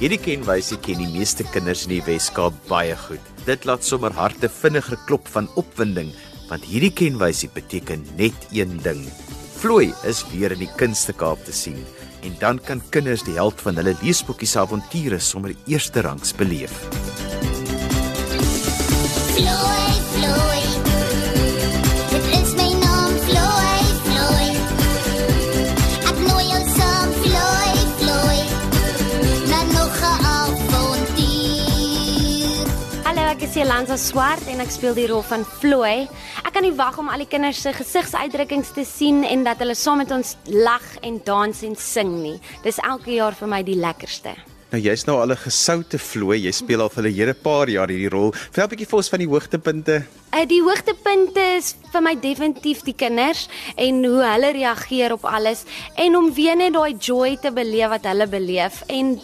Hierdie kenwysie ken die meeste kinders in die Wes-Kaap baie goed. Dit laat sommer harte vinniger klop van opwinding, want hierdie kenwysie beteken net een ding. Vlooi is weer in die Kunste Kaap te sien en dan kan kinders die held van hulle leesboekies se avonture sommer eerste rangs beleef. Floy, is Jolanda Swart en ek speel die rol van Floy. Ek kan nie wag om al die kinders se gesigsuitdrukkings te sien en dat hulle saam met ons lag en dans en sing nie. Dis elke jaar vir my die lekkerste. Nou jy's nou al 'n gesoute vloei. Jy speel al vir 'n hele paar jaar hierdie rol. Vertel 'n bietjie vir ons van die hoogtepunte. Uh, die hoogtepunte is vir my definitief die kinders en hoe hulle reageer op alles en om weer net daai joy te beleef wat hulle beleef en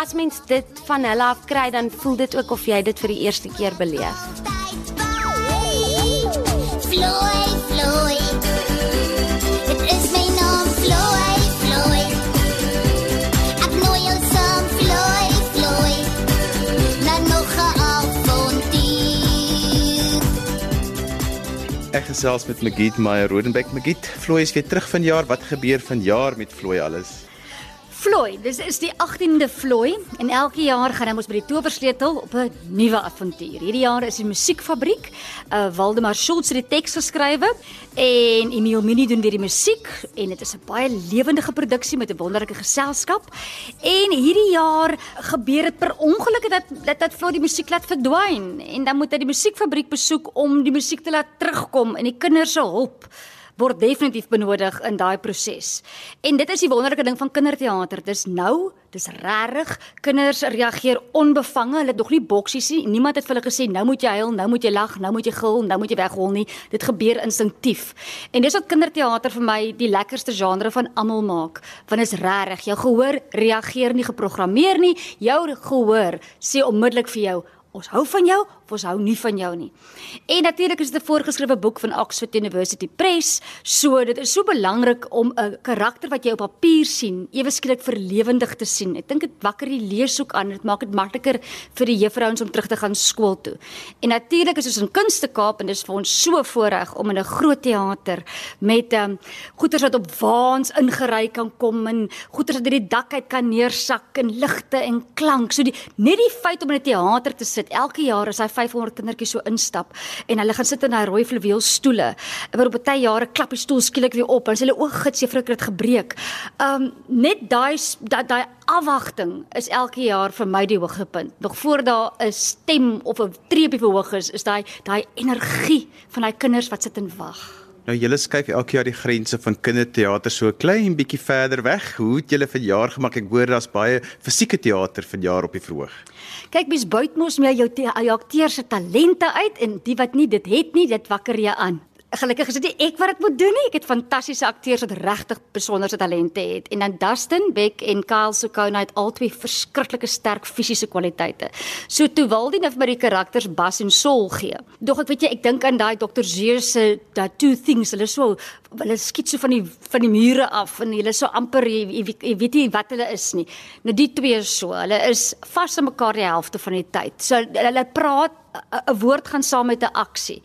as mens dit van hulle af kry dan voel dit ook of jy dit vir die eerste keer beleef. Gesels met Magiet Meyer Rodenbeck. Magiet, Vloei is weer terug vanjaar. Wat gebeur vanjaar met Vloei alles? Floyd, dis is die 18de Floyd en elke jaar gaan ons by die Towersleutel op 'n nuwe avontuur. Hierdie jaar is die Musiekfabriek. Uh Waldemar Schultz het die teks geskrywe en Emil Mini doen weer die musiek en dit is 'n baie lewendige produksie met 'n wonderlike geselskap. En hierdie jaar gebeur dit per ongeluk dat dat, dat Floyd die musiek laat verdwyn en dan moet hy die Musiekfabriek besoek om die musiek te laat terugkom en die kinders se hulp word definitief benodig in daai proses. En dit is die wonderlike ding van kinderteater. Dis nou, dis regtig. Kinders reageer onbevange. Hulle het nog nie boksies nie. Niemand het vir hulle gesê nou moet jy huil, nou moet jy lag, nou moet jy gil, nou moet jy weghol nie. Dit gebeur instinktief. En dis wat kinderteater vir my die lekkerste genre van almal maak. Want is regtig, jou gehoor reageer nie geprogrammeer nie. Jou gehoor sê onmiddellik vir jou Ons hou van jou of ons hou nie van jou nie. En natuurlik is dit 'n voorgeskrewe boek van Oxford University Press, so dit is so belangrik om 'n karakter wat jy op papier sien, ewe skielik verlewendig te sien. Ek dink dit wakker die leeshoek aan, dit maak dit makliker vir die juffrouens om terug te gaan skool toe. En natuurlik is ons in Kunste Kaap en dis vir ons so voorreg om in 'n groot teater met ehm um, goeters wat op waans ingery kan kom en goeters wat uit die dak uit kan neersak en ligte en klank. So die net die feit om in 'n teater te sit elke jaar as hy 500 kindertjies so instap en hulle gaan sit in daai rooi fluweel stoele. Maar op baie jare klap die stoel skielik weer op en hulle o, gits, juffrou het gebreek. Um net daai dat daai afwagting is elke jaar vir my die hoogtepunt. Nog voor daar 'n stem of 'n treepie verhoog is, is daai daai energie van daai kinders wat sit en wag. Nou julle skuif elke jaar die grense van kinderteater so 'n klein bietjie verder weg. Hoe het julle vanjaar gemaak? Ek hoor daar's baie fisieke teater vanjaar op die verhoog. Kyk, mens buit mos meer jou, jou akteur se talente uit en die wat nie dit het nie, dit wakker jy aan. Gelukkig is dit nie ek wat dit moet doen nie. Ek het fantastiese akteurs wat regtig besonderse talente het. En dan Dustin Beck en Kyle Sukona het albei verskriklike sterk fisiese kwaliteite. So toe wil die nou vir my die karakters Bas en Sol gee. Dog ek weet jy, ek dink aan daai Dr. Zeus se that two things. Hulle so hulle skiet so van die van die mure af en hulle so amper jy, jy, jy weet nie wat hulle is nie. Nou die twee is so. Hulle is vas aan mekaar die helfte van die tyd. So hulle praat 'n- woord gaan saam met 'n aksie.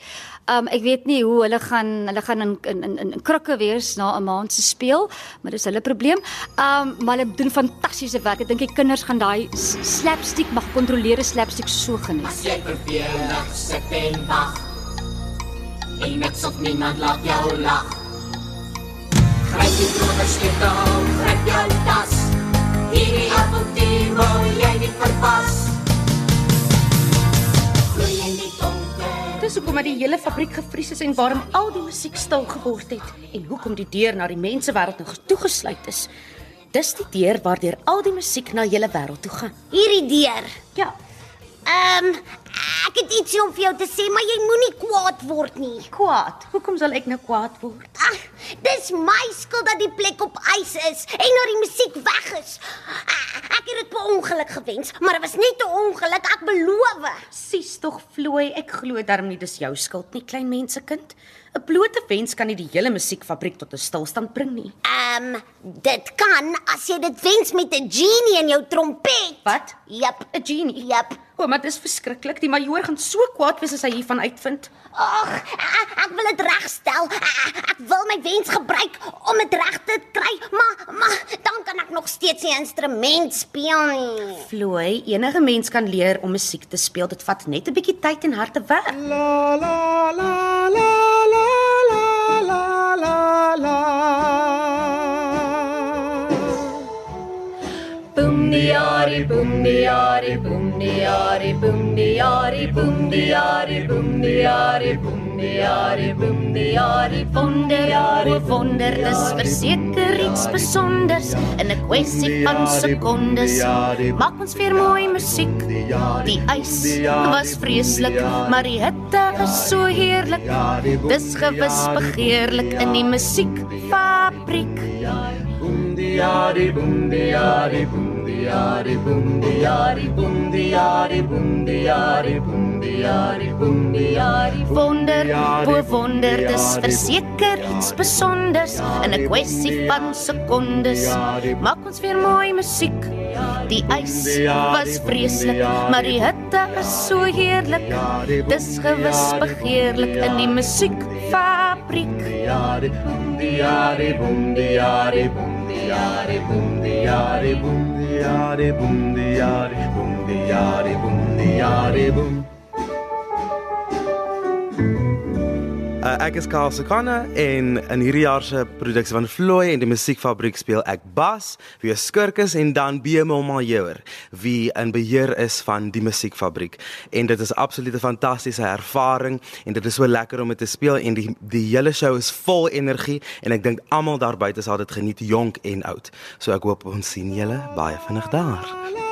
Um ek weet nie hoe hulle gaan hulle gaan in in in, in krikke wees na 'n maand se speel, maar dis hulle probleem. Um maar hulle doen fantastiese werk. Ek dink die kinders gaan daai slapstick mag kontroleerde slapstick so geniet. As jy vervelig sit en wag En niks of niemand laat jou lag Gryp die droge sleutel, gryp jou tas dat die hele fabriek gevries is en waarom al die musiek stil geword het en hoekom die deur na die mensewêreld nou toegesluit is. Dis die deur waardeur al die musiek na julle wêreld toe gaan. Hierdie deur. Ja, Ehm um, ek het ietsie om vir jou te sê, maar jy moenie kwaad word nie. kwaad. Hoekom sal ek nou kwaad word? Ag, dis my skuld dat die plek op ys is en dat die musiek weg is. Ek het dit per ongeluk gewens, maar dit was net 'n ongeluk, ek beloof. Sies tog vloei, ek glo darm nie dis jou skuld nie, klein mensekind. 'n Blote wens kan nie die hele musiekfabriek tot 'n stilstand bring nie. Ehm um, dit kan as jy dit wens met 'n genie in jou trompet. Wat? Jep. 'n Genie. Jep. O, maar dis verskriklik. Die majoor gaan so kwaad wees as hy hiervan uitvind. Ag, ek, ek wil dit regstel. Ek, ek wil my wens gebruik om dit reg steeds die instrument speel nie. Floy, enige mens kan leer om musiek te speel. Dit vat net 'n bietjie tyd en harde werk. La la la la la la la la la. Boom diari boom diari boom diari boom diari boom diari boom diari boom diari boom diari Wonder, o wonder, dis verseker iets besonders in 'n kwessie van sekondes. Maak ons weer mooi musiek. Die ys was vreeslik, maar die hitte is so heerlik. Dis gewis begeerlik in die musiekfabriek. Boom diari boom diari boom diari boom diari boom diari boom diari boom boom diari Wonder, o wonder, dis verseker iets besonders in 'n kwessie van sekondes. Maak ons weer mooi musiek. Die ys was vreeslik, maar die hitte is so heerlik. Dis gewis begeerlik in die musiekfabriek. diari boom diari boom diari boom diari boom diari boom diari ek is Karl Sekana en in hierdie jaar se produksie van Floy en die Musiekfabriek speel ek bas, wie 'n skurk is en dan Bemo Major, wie in beheer is van die Musiekfabriek. En dit is absoluut 'n fantastiese ervaring en dit is so lekker om dit te speel en die die hele show is vol energie en ek dink almal daar buite sal dit geniet, jonk en oud. So ek hoop ons sien julle baie vinnig daar. la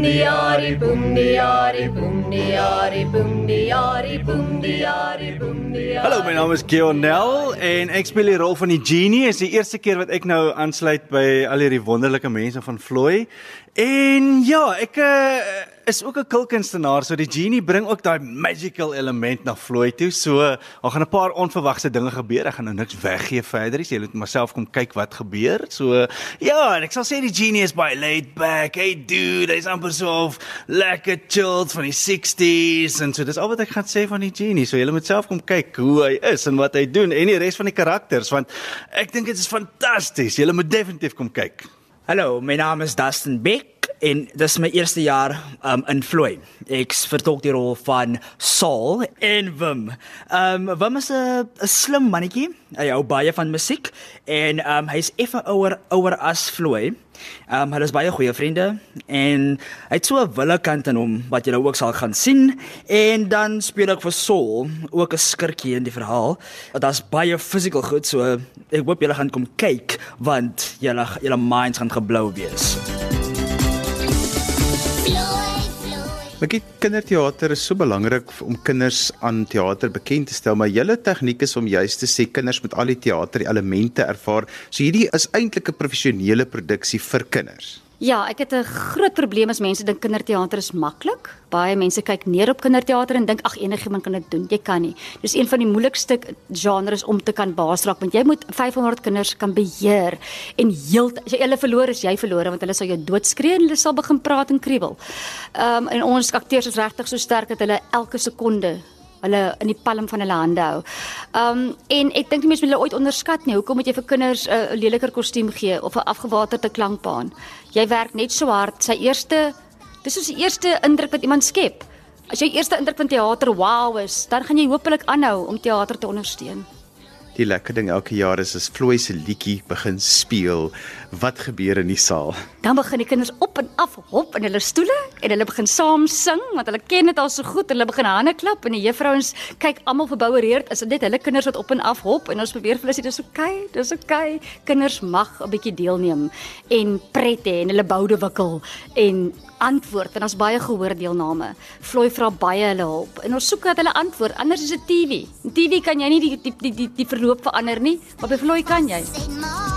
boom diari boom diari boom diari boom diari boom diari boom diari Hallo, my naam is Gionel en ek speel die rol van die genie. Dit is die eerste keer wat ek nou aansluit by al hierdie wonderlike mense van Floy. En ja, ek uh, is ook 'n kulkunstenaar, so die genie bring ook daai magical element na Floy toe. So, daar gaan 'n paar onverwagse dinge gebeur. Ek gaan nou niks weggee verder. So, jy moet maar self kom kyk wat gebeur. So, ja, en ek sal sê die genie is baie laid back. Hey dude, hy's amper so of lekker chilled van die 60s en so. Dis al wat ek gaan sê van die genie. So, jy moet self kom kyk hoe hy is en wat hy doen en die res van die karakters want ek dink dit is fantasties. Jy moet definitief kom kyk. Hallo, my naam is Dustin Beck en dis my eerste jaar um, in Floy. Ek vertolk die rol van Saul en Wim. Um Wim is 'n slim mannetjie. Hy hou baie van musiek en um hy's effe ouer ouer as Floy. Um hulle is baie goeie vriende en hy het so 'n wille kant in hom wat jy nou ook sal gaan sien en dan speel ek vir Saul, ook 'n skurkie in die verhaal. Daar's baie physical goed, so ek hoop julle gaan kom kyk want julle julle minds gaan geblou wees. Ek dink kinderteater is so belangrik om kinders aan teater bekend te stel, maar julle tegniek is om juis te sê kinders moet al die teaterelemente ervaar. So hierdie is eintlik 'n professionele produksie vir kinders. Ja, ek het 'n groot probleem as mense dink kinderteater is maklik. Baie mense kyk neer op kinderteater en dink ag enigiemand kan dit doen. Jy kan nie. Dis een van die moeilikste genres om te kan baasraak want jy moet 500 kinders kan beheer en heel as jy hulle verloor is jy verlore want hulle sal jou doodskree en hulle sal begin praat en kriebel. Ehm um, en ons akteurs is regtig so sterk dat hulle elke sekonde hulle in die palm van hulle hande hou. Um en ek dink die mense moet hulle ooit onderskat nie. Hoekom moet jy vir kinders 'n uh, leliker kostuum gee of 'n afgewaterde klankbaan? Jy werk net so hard. Sy eerste dis is die eerste indruk wat iemand skep. As jou eerste indruk van teater wow is, dan gaan jy hopelik aanhou om teater te ondersteun. Die lekker ding elke jaar is as Floy se liedjie begin speel, wat gebeur in die saal? Dan begin die kinders op en af hop in hulle stoele en hulle begin saam sing want hulle ken dit al so goed hulle begin hande klap en die juffrouens kyk almal verboureerd is dit net hulle kinders wat op en af hop en ons probeer vir hulle sê dis oké, okay, dis oké. Okay. Kinders mag 'n bietjie deelneem en pret hê en hulle boude wikkel en antwoord en ons baie gehoor deelname. Floy vra baie hulle hulp en ons soek dat hulle antwoord. Anders is dit TV. TV kan jy nie die die die die, die verloop verander nie, maar by Floy kan jy. Sê maar